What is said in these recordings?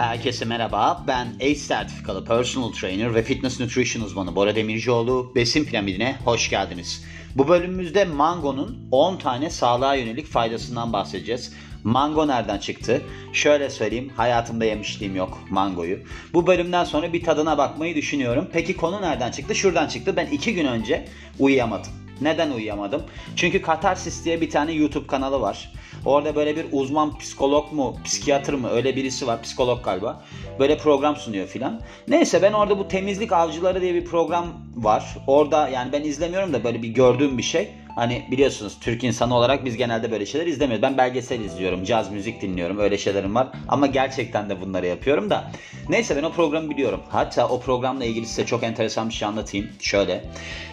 Herkese merhaba. Ben ACE sertifikalı personal trainer ve fitness nutrition uzmanı Bora Demircioğlu. Besin piramidine hoş geldiniz. Bu bölümümüzde mangonun 10 tane sağlığa yönelik faydasından bahsedeceğiz. Mango nereden çıktı? Şöyle söyleyeyim, hayatımda yemişliğim yok mangoyu. Bu bölümden sonra bir tadına bakmayı düşünüyorum. Peki konu nereden çıktı? Şuradan çıktı. Ben iki gün önce uyuyamadım. Neden uyuyamadım? Çünkü Katarsis diye bir tane YouTube kanalı var. Orada böyle bir uzman psikolog mu, psikiyatr mı öyle birisi var. Psikolog galiba. Böyle program sunuyor filan. Neyse ben orada bu temizlik avcıları diye bir program var. Orada yani ben izlemiyorum da böyle bir gördüğüm bir şey. Hani biliyorsunuz Türk insanı olarak biz genelde böyle şeyler izlemiyoruz. Ben belgesel izliyorum, caz müzik dinliyorum. Öyle şeylerim var. Ama gerçekten de bunları yapıyorum da. Neyse ben o programı biliyorum. Hatta o programla ilgili size çok enteresan bir şey anlatayım. Şöyle.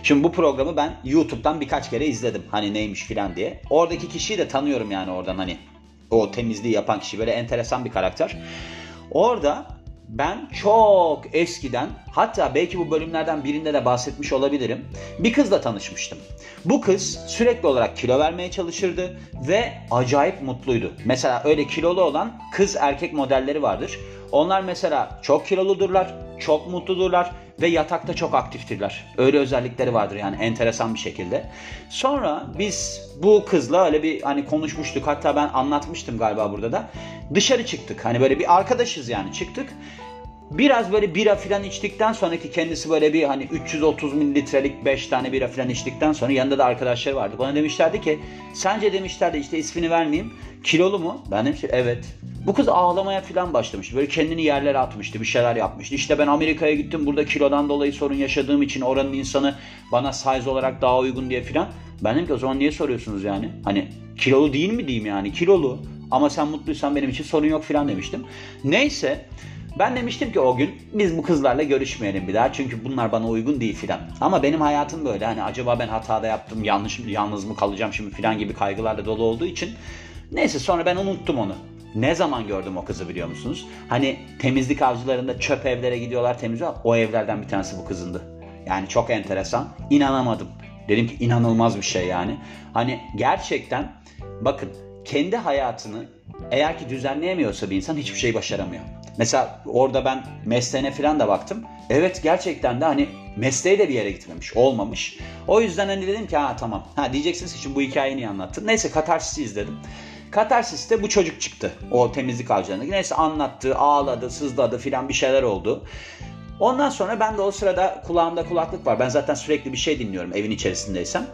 Şimdi bu programı ben YouTube'dan birkaç kere izledim. Hani neymiş filan diye. Oradaki kişiyi de tanıyorum yani oradan hani. O temizliği yapan kişi böyle enteresan bir karakter. Orada ben çok eskiden hatta belki bu bölümlerden birinde de bahsetmiş olabilirim. Bir kızla tanışmıştım. Bu kız sürekli olarak kilo vermeye çalışırdı ve acayip mutluydu. Mesela öyle kilolu olan kız erkek modelleri vardır. Onlar mesela çok kiloludurlar, çok mutludurlar ve yatakta çok aktiftirler. Öyle özellikleri vardır yani enteresan bir şekilde. Sonra biz bu kızla öyle bir hani konuşmuştuk. Hatta ben anlatmıştım galiba burada da. Dışarı çıktık. Hani böyle bir arkadaşız yani çıktık. Biraz böyle bira filan içtikten sonraki kendisi böyle bir hani 330 mililitrelik 5 tane bira filan içtikten sonra yanında da arkadaşları vardı. Bana demişlerdi ki sence demişlerdi işte ismini vermeyeyim kilolu mu? Ben demiştim evet. Bu kız ağlamaya filan başlamıştı. Böyle kendini yerlere atmıştı. Bir şeyler yapmıştı. İşte ben Amerika'ya gittim. Burada kilodan dolayı sorun yaşadığım için oranın insanı bana size olarak daha uygun diye filan. Ben dedim ki o zaman niye soruyorsunuz yani? Hani kilolu değil mi diyeyim yani? Kilolu. Ama sen mutluysan benim için sorun yok filan demiştim. Neyse. Ben demiştim ki o gün biz bu kızlarla görüşmeyelim bir daha çünkü bunlar bana uygun değil filan. Ama benim hayatım böyle hani acaba ben hatada yaptım yanlış yalnız mı kalacağım şimdi filan gibi kaygılarla dolu olduğu için neyse sonra ben unuttum onu. Ne zaman gördüm o kızı biliyor musunuz? Hani temizlik avcılarında çöp evlere gidiyorlar temizliyorlar. O evlerden bir tanesi bu kızındı. Yani çok enteresan. İnanamadım. Dedim ki inanılmaz bir şey yani. Hani gerçekten bakın kendi hayatını eğer ki düzenleyemiyorsa bir insan hiçbir şey başaramıyor. Mesela orada ben mesleğine falan da baktım. Evet gerçekten de hani mesleği de bir yere gitmemiş, olmamış. O yüzden hani dedim ki ha tamam. Ha diyeceksiniz ki şimdi bu hikayeyi niye anlattın? Neyse Katarsis'i izledim. Katarsis'te bu çocuk çıktı. O temizlik avcılarındaki. Neyse anlattı, ağladı, sızladı filan bir şeyler oldu. Ondan sonra ben de o sırada kulağımda kulaklık var. Ben zaten sürekli bir şey dinliyorum evin içerisindeysem.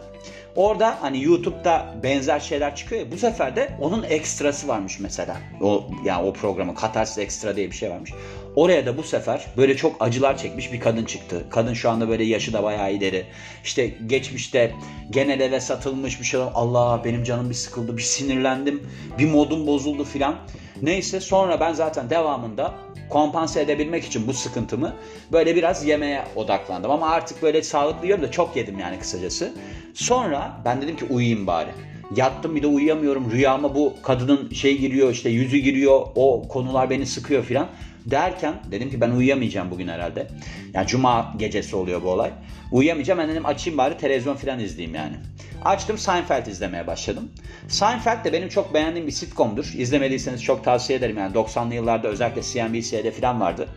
Orada hani YouTube'da benzer şeyler çıkıyor ya bu sefer de onun ekstrası varmış mesela. O yani o programı Katarsis Ekstra diye bir şey varmış. Oraya da bu sefer böyle çok acılar çekmiş bir kadın çıktı. Kadın şu anda böyle yaşı da bayağı ileri. İşte geçmişte genel eve satılmış bir şey. Allah benim canım bir sıkıldı, bir sinirlendim, bir modum bozuldu filan. Neyse sonra ben zaten devamında kompanse edebilmek için bu sıkıntımı böyle biraz yemeğe odaklandım. Ama artık böyle sağlıklı yiyorum da çok yedim yani kısacası. Sonra ben dedim ki uyuyayım bari. Yattım bir de uyuyamıyorum. Rüyama bu kadının şey giriyor işte yüzü giriyor. O konular beni sıkıyor filan. Derken dedim ki ben uyuyamayacağım bugün herhalde. Yani cuma gecesi oluyor bu olay. Uyuyamayacağım ben dedim açayım bari televizyon filan izleyeyim yani. Açtım Seinfeld izlemeye başladım. Seinfeld de benim çok beğendiğim bir sitcomdur. İzlemediyseniz çok tavsiye ederim yani 90'lı yıllarda özellikle CNBC'de filan vardı.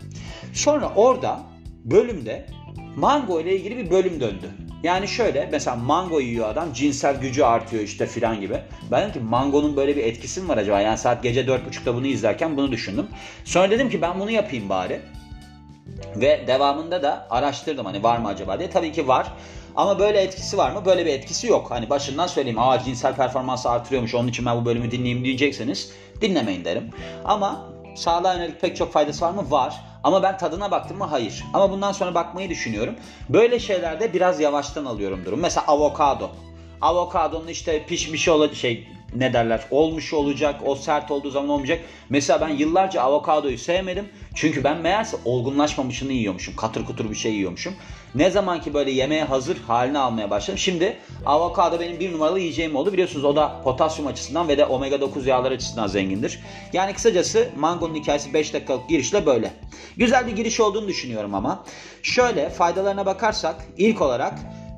Sonra orada bölümde Mango ile ilgili bir bölüm döndü. Yani şöyle mesela mango yiyor adam cinsel gücü artıyor işte filan gibi. Ben dedim ki mangonun böyle bir etkisi mi var acaba? Yani saat gece 4.30'da bunu izlerken bunu düşündüm. Sonra dedim ki ben bunu yapayım bari. Ve devamında da araştırdım hani var mı acaba diye. Tabii ki var. Ama böyle etkisi var mı? Böyle bir etkisi yok. Hani başından söyleyeyim. Aa cinsel performansı artırıyormuş onun için ben bu bölümü dinleyeyim diyecekseniz dinlemeyin derim. Ama sağlığa yönelik pek çok faydası var mı? Var. Ama ben tadına baktım mı? Hayır. Ama bundan sonra bakmayı düşünüyorum. Böyle şeylerde biraz yavaştan alıyorum durum. Mesela avokado. Avokadonun işte pişmiş olacak şey ne derler olmuş olacak o sert olduğu zaman olmayacak. Mesela ben yıllarca avokadoyu sevmedim. Çünkü ben meğerse olgunlaşmamışını yiyormuşum. Katır kutur bir şey yiyormuşum. Ne zaman ki böyle yemeğe hazır haline almaya başladım. Şimdi avokado benim bir numaralı yiyeceğim oldu. Biliyorsunuz o da potasyum açısından ve de omega 9 yağlar açısından zengindir. Yani kısacası mangonun hikayesi 5 dakikalık girişle böyle. Güzel bir giriş olduğunu düşünüyorum ama. Şöyle faydalarına bakarsak ilk olarak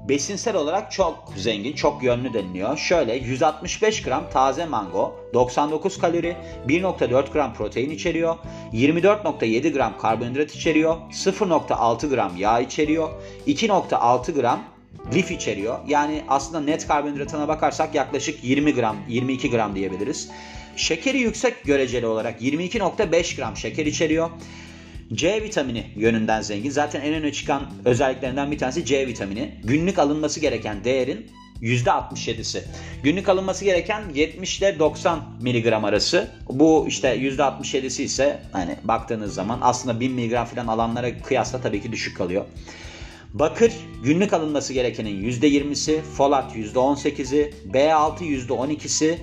besinsel olarak çok zengin, çok yönlü deniliyor. Şöyle 165 gram taze mango, 99 kalori, 1.4 gram protein içeriyor, 24.7 gram karbonhidrat içeriyor, 0.6 gram yağ içeriyor, 2.6 gram lif içeriyor. Yani aslında net karbonhidratına bakarsak yaklaşık 20 gram, 22 gram diyebiliriz. Şekeri yüksek göreceli olarak 22.5 gram şeker içeriyor. C vitamini yönünden zengin. Zaten en öne çıkan özelliklerinden bir tanesi C vitamini. Günlük alınması gereken değerin %67'si. Günlük alınması gereken 70 ile 90 miligram arası. Bu işte %67'si ise hani baktığınız zaman aslında 1000 miligram falan alanlara kıyasla tabii ki düşük kalıyor. Bakır günlük alınması gerekenin %20'si, folat %18'i, B6 %12'si,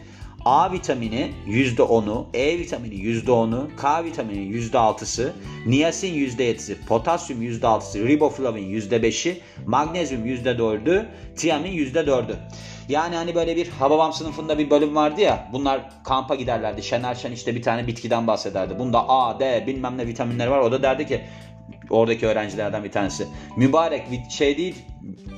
A vitamini %10'u, E vitamini %10'u, K vitamini %6'sı, niyasin %7'si, potasyum %6'sı, riboflavin %5'i, magnezyum %4'ü, tiamin %4'ü. Yani hani böyle bir Hababam sınıfında bir bölüm vardı ya bunlar kampa giderlerdi. Şener Şen işte bir tane bitkiden bahsederdi. Bunda A, D bilmem ne vitaminler var. O da derdi ki oradaki öğrencilerden bir tanesi. Mübarek şey değil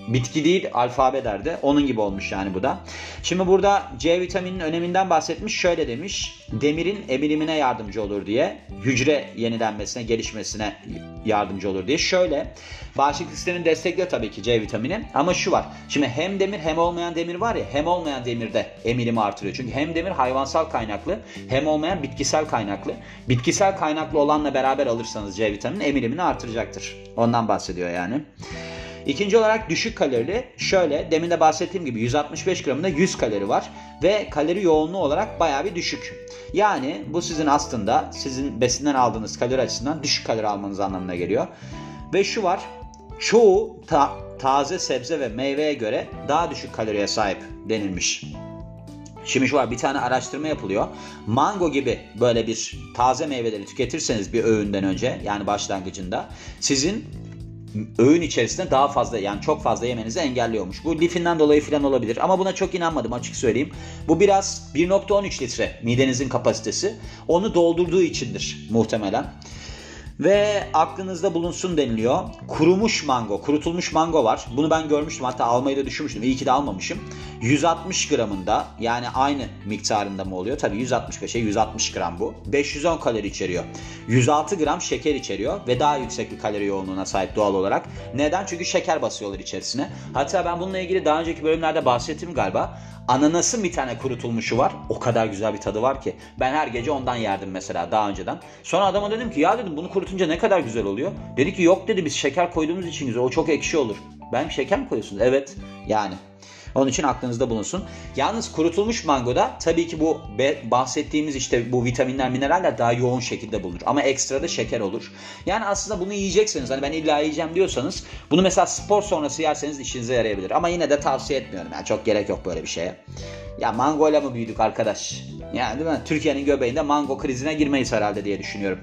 bitki değil alfabe derdi. Onun gibi olmuş yani bu da. Şimdi burada C vitamininin öneminden bahsetmiş. Şöyle demiş. Demirin emilimine yardımcı olur diye. Hücre yenilenmesine, gelişmesine yardımcı olur diye. Şöyle bağışıklık sistemini destekliyor tabii ki C vitamini. Ama şu var. Şimdi hem demir hem olmayan demir var ya hem olmayan demirde emilimi artırıyor. Çünkü hem demir hayvansal kaynaklı hem olmayan bitkisel kaynaklı. Bitkisel kaynaklı olanla beraber alırsanız C vitamini emilimini artıracaktır. Ondan bahsediyor yani. İkinci olarak düşük kalorili. Şöyle demin de bahsettiğim gibi 165 gramında 100 kalori var ve kalori yoğunluğu olarak bayağı bir düşük. Yani bu sizin aslında sizin besinden aldığınız kalori açısından düşük kalori almanız anlamına geliyor. Ve şu var. Çoğu ta taze sebze ve meyveye göre daha düşük kaloriye sahip denilmiş. Şimdi şu var bir tane araştırma yapılıyor. Mango gibi böyle bir taze meyveleri tüketirseniz bir öğünden önce yani başlangıcında sizin öğün içerisinde daha fazla yani çok fazla yemenizi engelliyormuş. Bu lifinden dolayı falan olabilir ama buna çok inanmadım açık söyleyeyim. Bu biraz 1.13 litre midenizin kapasitesi. Onu doldurduğu içindir muhtemelen. Ve aklınızda bulunsun deniliyor. Kurumuş mango, kurutulmuş mango var. Bunu ben görmüştüm hatta almayı da düşünmüştüm. İyi ki de almamışım. 160 gramında yani aynı miktarında mı oluyor? Tabii 165'e 160 gram bu. 510 kalori içeriyor. 106 gram şeker içeriyor ve daha yüksek bir kalori yoğunluğuna sahip doğal olarak. Neden? Çünkü şeker basıyorlar içerisine. Hatta ben bununla ilgili daha önceki bölümlerde bahsettim galiba. Ananasın bir tane kurutulmuşu var. O kadar güzel bir tadı var ki. Ben her gece ondan yerdim mesela daha önceden. Sonra adama dedim ki ya dedim bunu kurutunca ne kadar güzel oluyor. Dedi ki yok dedi biz şeker koyduğumuz için güzel. O çok ekşi olur. Ben şeker mi koyuyorsunuz? Evet. Yani onun için aklınızda bulunsun. Yalnız kurutulmuş mangoda tabii ki bu bahsettiğimiz işte bu vitaminler, mineraller daha yoğun şekilde bulunur. Ama ekstra da şeker olur. Yani aslında bunu yiyecekseniz hani ben illa yiyeceğim diyorsanız bunu mesela spor sonrası yerseniz işinize yarayabilir. Ama yine de tavsiye etmiyorum. Yani çok gerek yok böyle bir şeye. Ya mango ile mı büyüdük arkadaş? Yani değil mi? Türkiye'nin göbeğinde mango krizine girmeyiz herhalde diye düşünüyorum.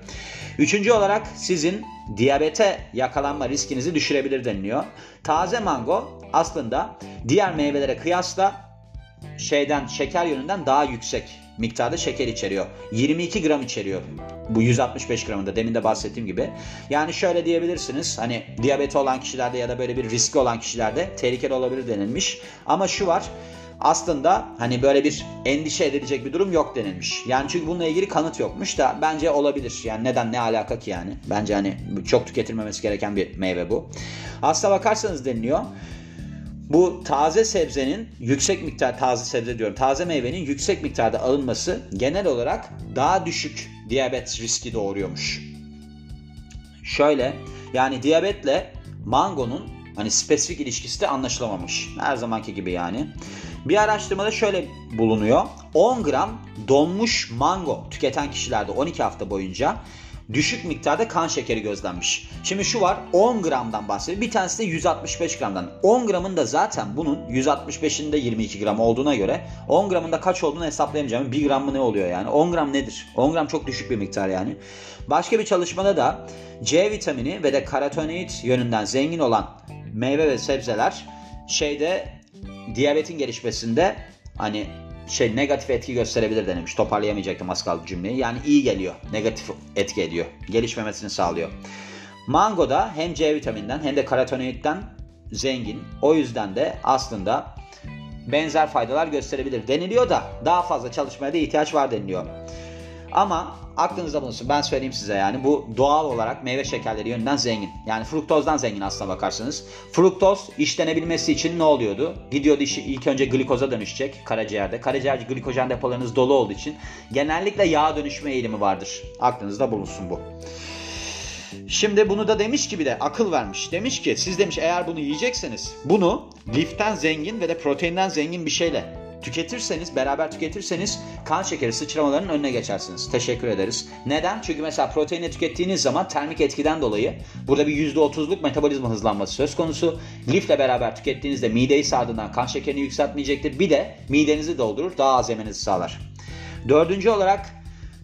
Üçüncü olarak sizin diyabete yakalanma riskinizi düşürebilir deniliyor. Taze mango aslında diğer meyvelere kıyasla şeyden şeker yönünden daha yüksek miktarda şeker içeriyor. 22 gram içeriyor. Bu 165 gramında demin de bahsettiğim gibi. Yani şöyle diyebilirsiniz. Hani diyabeti olan kişilerde ya da böyle bir riski olan kişilerde tehlikeli olabilir denilmiş. Ama şu var aslında hani böyle bir endişe edilecek bir durum yok denilmiş. Yani çünkü bununla ilgili kanıt yokmuş da bence olabilir. Yani neden ne alaka ki yani? Bence hani çok tüketilmemesi gereken bir meyve bu. Aslına bakarsanız deniliyor. Bu taze sebzenin yüksek miktar taze sebze diyorum. Taze meyvenin yüksek miktarda alınması genel olarak daha düşük diyabet riski doğuruyormuş. Şöyle yani diyabetle mangonun hani spesifik ilişkisi de anlaşılamamış. Her zamanki gibi yani. Bir araştırmada şöyle bulunuyor. 10 gram donmuş mango tüketen kişilerde 12 hafta boyunca düşük miktarda kan şekeri gözlenmiş. Şimdi şu var 10 gramdan bahsediyor. Bir tanesi de 165 gramdan. 10 gramın da zaten bunun 165'inde 22 gram olduğuna göre 10 gramın da kaç olduğunu hesaplayamayacağım. 1 gram mı ne oluyor yani? 10 gram nedir? 10 gram çok düşük bir miktar yani. Başka bir çalışmada da C vitamini ve de karotenoid yönünden zengin olan meyve ve sebzeler şeyde diyabetin gelişmesinde hani şey negatif etki gösterebilir denemiş. Toparlayamayacaktım az kaldı cümleyi. Yani iyi geliyor. Negatif etki ediyor. Gelişmemesini sağlıyor. Mangoda hem C vitamininden hem de karotenoidden zengin. O yüzden de aslında benzer faydalar gösterebilir deniliyor da daha fazla çalışmaya da ihtiyaç var deniliyor. Ama aklınızda bulunsun ben söyleyeyim size yani bu doğal olarak meyve şekerleri yönünden zengin. Yani fruktozdan zengin aslına bakarsanız. Fruktoz işlenebilmesi için ne oluyordu? Gidiyordu işi ilk önce glikoza dönüşecek karaciğerde. Karaciğer glikojen depolarınız dolu olduğu için genellikle yağ dönüşme eğilimi vardır. Aklınızda bulunsun bu. Şimdi bunu da demiş gibi de akıl vermiş. Demiş ki siz demiş eğer bunu yiyecekseniz bunu liften zengin ve de proteinden zengin bir şeyle tüketirseniz, beraber tüketirseniz kan şekeri sıçramalarının önüne geçersiniz. Teşekkür ederiz. Neden? Çünkü mesela proteini tükettiğiniz zaman termik etkiden dolayı burada bir %30'luk metabolizma hızlanması söz konusu. Lifle beraber tükettiğinizde mideyi sardığından kan şekerini yükseltmeyecektir. Bir de midenizi doldurur, daha az yemenizi sağlar. Dördüncü olarak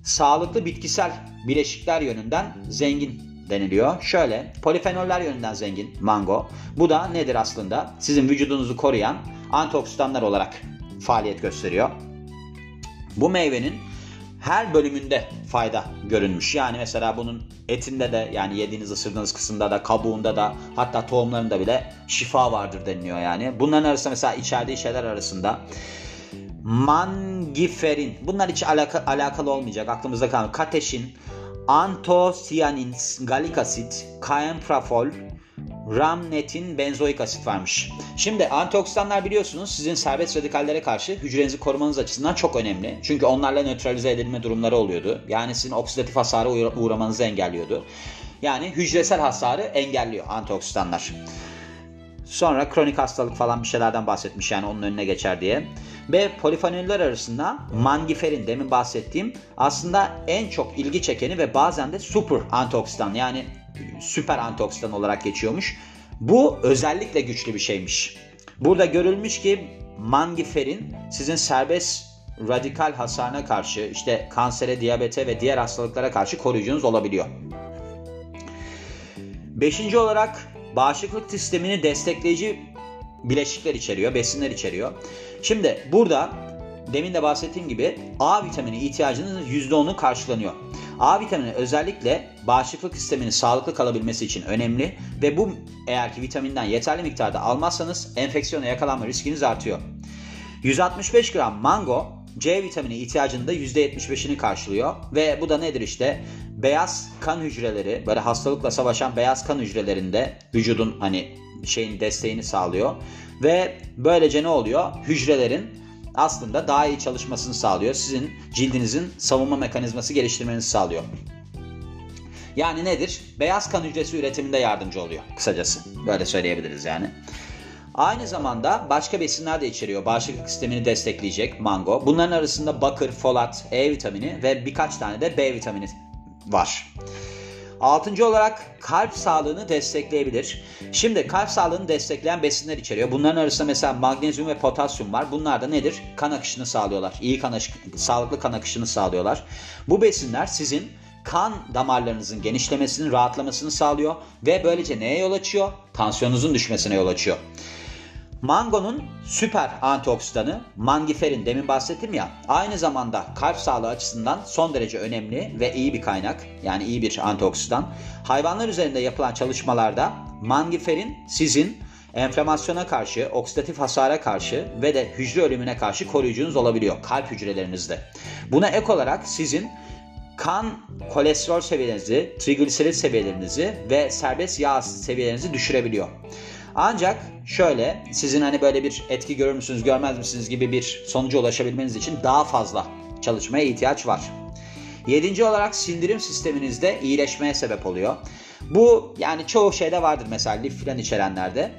sağlıklı bitkisel bileşikler yönünden zengin deniliyor. Şöyle polifenoller yönünden zengin mango. Bu da nedir aslında? Sizin vücudunuzu koruyan antioksidanlar olarak faaliyet gösteriyor. Bu meyvenin her bölümünde fayda görünmüş. Yani mesela bunun etinde de yani yediğiniz ısırdığınız kısımda da kabuğunda da hatta tohumlarında bile şifa vardır deniliyor yani. Bunların arasında mesela içerdiği şeyler arasında mangiferin bunlar hiç alaka, alakalı olmayacak aklımızda kalmıyor. Kateşin, antosianin, galik asit, kaemprafol, Ramnetin benzoik asit varmış. Şimdi antioksidanlar biliyorsunuz sizin serbest radikallere karşı hücrenizi korumanız açısından çok önemli. Çünkü onlarla nötralize edilme durumları oluyordu. Yani sizin oksidatif hasara uğramanızı engelliyordu. Yani hücresel hasarı engelliyor antioksidanlar. Sonra kronik hastalık falan bir şeylerden bahsetmiş yani onun önüne geçer diye. Ve polifenoller arasında mangiferin demin bahsettiğim aslında en çok ilgi çekeni ve bazen de super antioksidan yani süper antioksidan olarak geçiyormuş. Bu özellikle güçlü bir şeymiş. Burada görülmüş ki mangiferin sizin serbest radikal hasarına karşı işte kansere, diyabete ve diğer hastalıklara karşı koruyucunuz olabiliyor. Beşinci olarak bağışıklık sistemini destekleyici bileşikler içeriyor, besinler içeriyor. Şimdi burada demin de bahsettiğim gibi A vitamini ihtiyacınızın %10'u karşılanıyor. A vitamini özellikle bağışıklık sisteminin sağlıklı kalabilmesi için önemli ve bu eğer ki vitaminden yeterli miktarda almazsanız enfeksiyona yakalanma riskiniz artıyor. 165 gram mango C vitamini ihtiyacının da %75'ini karşılıyor ve bu da nedir işte beyaz kan hücreleri böyle hastalıkla savaşan beyaz kan hücrelerinde vücudun hani şeyin desteğini sağlıyor ve böylece ne oluyor? Hücrelerin aslında daha iyi çalışmasını sağlıyor. Sizin cildinizin savunma mekanizması geliştirmenizi sağlıyor. Yani nedir? Beyaz kan hücresi üretiminde yardımcı oluyor kısacası. Böyle söyleyebiliriz yani. Aynı zamanda başka besinler de içeriyor. Bağışıklık sistemini destekleyecek mango. Bunların arasında bakır, folat, E vitamini ve birkaç tane de B vitamini var. Altıncı olarak kalp sağlığını destekleyebilir. Şimdi kalp sağlığını destekleyen besinler içeriyor. Bunların arasında mesela magnezyum ve potasyum var. Bunlar da nedir? Kan akışını sağlıyorlar. İyi kan akışı, sağlıklı kan akışını sağlıyorlar. Bu besinler sizin kan damarlarınızın genişlemesini, rahatlamasını sağlıyor ve böylece neye yol açıyor? Tansiyonunuzun düşmesine yol açıyor. Mangonun süper antioksidanı mangiferin demin bahsettim ya aynı zamanda kalp sağlığı açısından son derece önemli ve iyi bir kaynak yani iyi bir antioksidan. Hayvanlar üzerinde yapılan çalışmalarda mangiferin sizin enflamasyona karşı, oksidatif hasara karşı ve de hücre ölümüne karşı koruyucunuz olabiliyor kalp hücrelerinizde. Buna ek olarak sizin kan kolesterol seviyelerinizi, trigliserit seviyelerinizi ve serbest yağ seviyelerinizi düşürebiliyor. Ancak şöyle sizin hani böyle bir etki görür müsünüz görmez misiniz gibi bir sonuca ulaşabilmeniz için daha fazla çalışmaya ihtiyaç var. Yedinci olarak sindirim sisteminizde iyileşmeye sebep oluyor. Bu yani çoğu şeyde vardır mesela lif filan içerenlerde.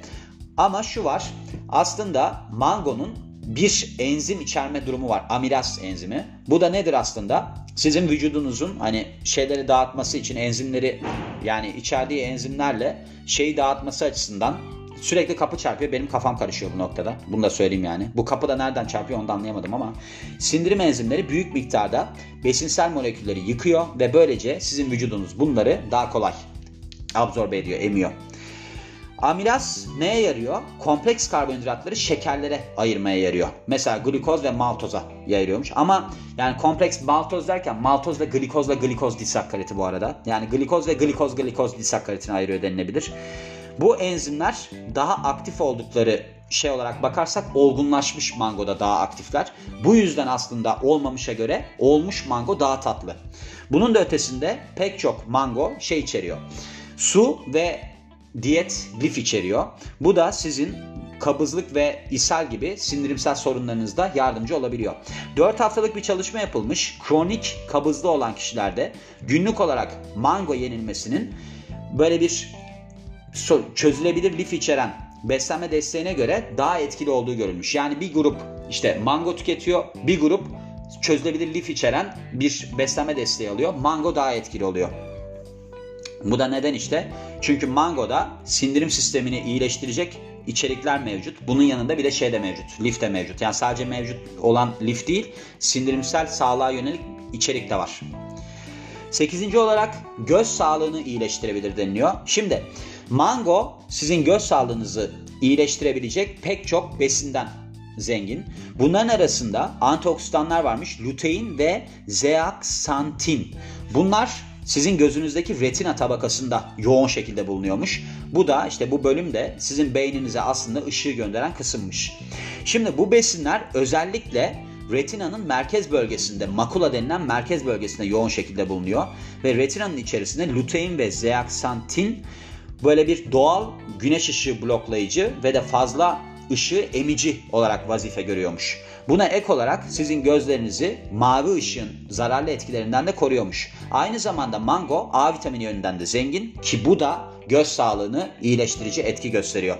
Ama şu var aslında mangonun bir enzim içerme durumu var. Amilaz enzimi. Bu da nedir aslında? Sizin vücudunuzun hani şeyleri dağıtması için enzimleri yani içerdiği enzimlerle şeyi dağıtması açısından Sürekli kapı çarpıyor. Benim kafam karışıyor bu noktada. Bunu da söyleyeyim yani. Bu kapı da nereden çarpıyor onu da anlayamadım ama sindirim enzimleri büyük miktarda besinsel molekülleri yıkıyor ve böylece sizin vücudunuz bunları daha kolay absorbe ediyor, emiyor. Amilaz neye yarıyor? Kompleks karbonhidratları şekerlere ayırmaya yarıyor. Mesela glikoz ve maltoza ayırıyormuş. Ama yani kompleks maltoz derken maltoz ve glikozla glikoz disakkariti bu arada. Yani glikoz ve glikoz glikoz disakkaritini ayırıyor denilebilir. Bu enzimler daha aktif oldukları şey olarak bakarsak olgunlaşmış mangoda daha aktifler. Bu yüzden aslında olmamışa göre olmuş mango daha tatlı. Bunun da ötesinde pek çok mango şey içeriyor. Su ve diyet lif içeriyor. Bu da sizin kabızlık ve ishal gibi sindirimsel sorunlarınızda yardımcı olabiliyor. 4 haftalık bir çalışma yapılmış. Kronik kabızlı olan kişilerde günlük olarak mango yenilmesinin böyle bir çözülebilir lif içeren beslenme desteğine göre daha etkili olduğu görülmüş. Yani bir grup işte mango tüketiyor, bir grup çözülebilir lif içeren bir beslenme desteği alıyor. Mango daha etkili oluyor. Bu da neden işte? Çünkü mangoda sindirim sistemini iyileştirecek içerikler mevcut. Bunun yanında bir de şey de mevcut. Lif de mevcut. Yani sadece mevcut olan lif değil, sindirimsel sağlığa yönelik içerik de var. Sekizinci olarak göz sağlığını iyileştirebilir deniliyor. Şimdi mango sizin göz sağlığınızı iyileştirebilecek pek çok besinden zengin. Bunların arasında antioksidanlar varmış. Lutein ve zeaksantin. Bunlar sizin gözünüzdeki retina tabakasında yoğun şekilde bulunuyormuş. Bu da işte bu bölümde sizin beyninize aslında ışığı gönderen kısımmış. Şimdi bu besinler özellikle retinanın merkez bölgesinde, makula denilen merkez bölgesinde yoğun şekilde bulunuyor. Ve retinanın içerisinde lutein ve zeaksantin böyle bir doğal güneş ışığı bloklayıcı ve de fazla ışığı emici olarak vazife görüyormuş. Buna ek olarak sizin gözlerinizi mavi ışığın zararlı etkilerinden de koruyormuş. Aynı zamanda mango A vitamini yönünden de zengin ki bu da göz sağlığını iyileştirici etki gösteriyor.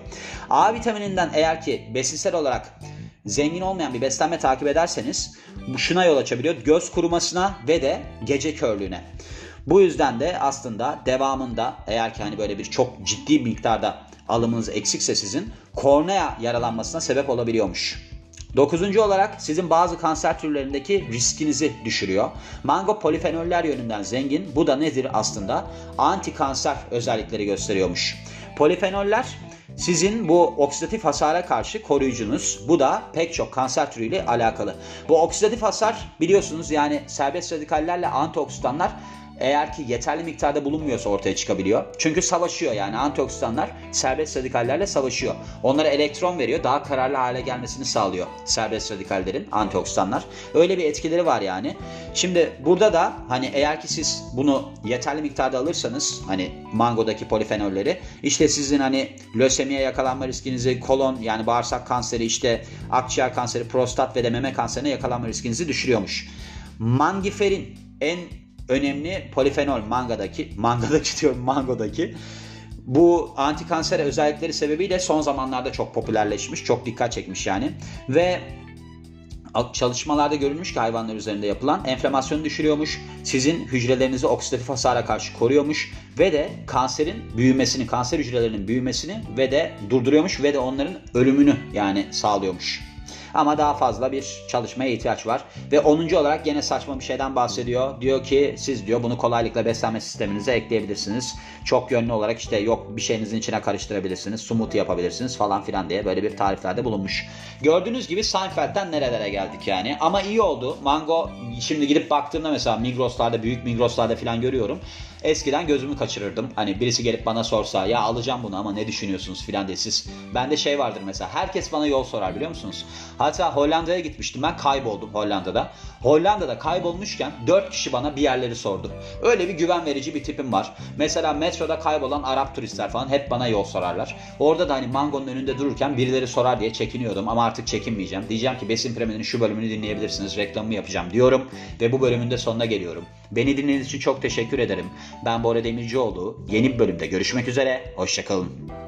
A vitamininden eğer ki besinsel olarak zengin olmayan bir beslenme takip ederseniz bu şuna yol açabiliyor. Göz kurumasına ve de gece körlüğüne. Bu yüzden de aslında devamında eğer ki hani böyle bir çok ciddi miktarda alımınız eksikse sizin kornea yaralanmasına sebep olabiliyormuş. Dokuzuncu olarak sizin bazı kanser türlerindeki riskinizi düşürüyor. Mango polifenoller yönünden zengin. Bu da nedir aslında? Anti kanser özellikleri gösteriyormuş. Polifenoller sizin bu oksidatif hasara karşı koruyucunuz. Bu da pek çok kanser türüyle alakalı. Bu oksidatif hasar biliyorsunuz yani serbest radikallerle antioksidanlar eğer ki yeterli miktarda bulunmuyorsa ortaya çıkabiliyor. Çünkü savaşıyor yani antioksidanlar serbest radikallerle savaşıyor. Onlara elektron veriyor daha kararlı hale gelmesini sağlıyor serbest radikallerin antioksidanlar. Öyle bir etkileri var yani. Şimdi burada da hani eğer ki siz bunu yeterli miktarda alırsanız hani mangodaki polifenolleri işte sizin hani lösemiye yakalanma riskinizi kolon yani bağırsak kanseri işte akciğer kanseri prostat ve de meme kanserine yakalanma riskinizi düşürüyormuş. Mangiferin en önemli polifenol mangadaki, mangadaki diyorum mangodaki. Bu antikanser özellikleri sebebiyle son zamanlarda çok popülerleşmiş, çok dikkat çekmiş yani. Ve çalışmalarda görülmüş ki hayvanlar üzerinde yapılan enflamasyonu düşürüyormuş. Sizin hücrelerinizi oksidatif hasara karşı koruyormuş ve de kanserin büyümesini, kanser hücrelerinin büyümesini ve de durduruyormuş ve de onların ölümünü yani sağlıyormuş. Ama daha fazla bir çalışmaya ihtiyaç var. Ve 10. olarak yine saçma bir şeyden bahsediyor. Diyor ki siz diyor bunu kolaylıkla beslenme sisteminize ekleyebilirsiniz. Çok yönlü olarak işte yok bir şeyinizin içine karıştırabilirsiniz. Smoothie yapabilirsiniz falan filan diye böyle bir tariflerde bulunmuş. Gördüğünüz gibi Seinfeld'den nerelere geldik yani. Ama iyi oldu. Mango şimdi gidip baktığımda mesela Migros'larda büyük Migros'larda filan görüyorum. Eskiden gözümü kaçırırdım. Hani birisi gelip bana sorsa ya alacağım bunu ama ne düşünüyorsunuz filan diye siz. Bende şey vardır mesela herkes bana yol sorar biliyor musunuz? Hatta Hollanda'ya gitmiştim ben kayboldum Hollanda'da. Hollanda'da kaybolmuşken 4 kişi bana bir yerleri sordu. Öyle bir güven verici bir tipim var. Mesela metroda kaybolan Arap turistler falan hep bana yol sorarlar. Orada da hani mangonun önünde dururken birileri sorar diye çekiniyordum ama artık çekinmeyeceğim. Diyeceğim ki Besin Premier'in şu bölümünü dinleyebilirsiniz. Reklamımı yapacağım diyorum ve bu bölümün de sonuna geliyorum. Beni dinlediğiniz için çok teşekkür ederim. Ben Bora Demircioğlu. Yeni bir bölümde görüşmek üzere. Hoşçakalın.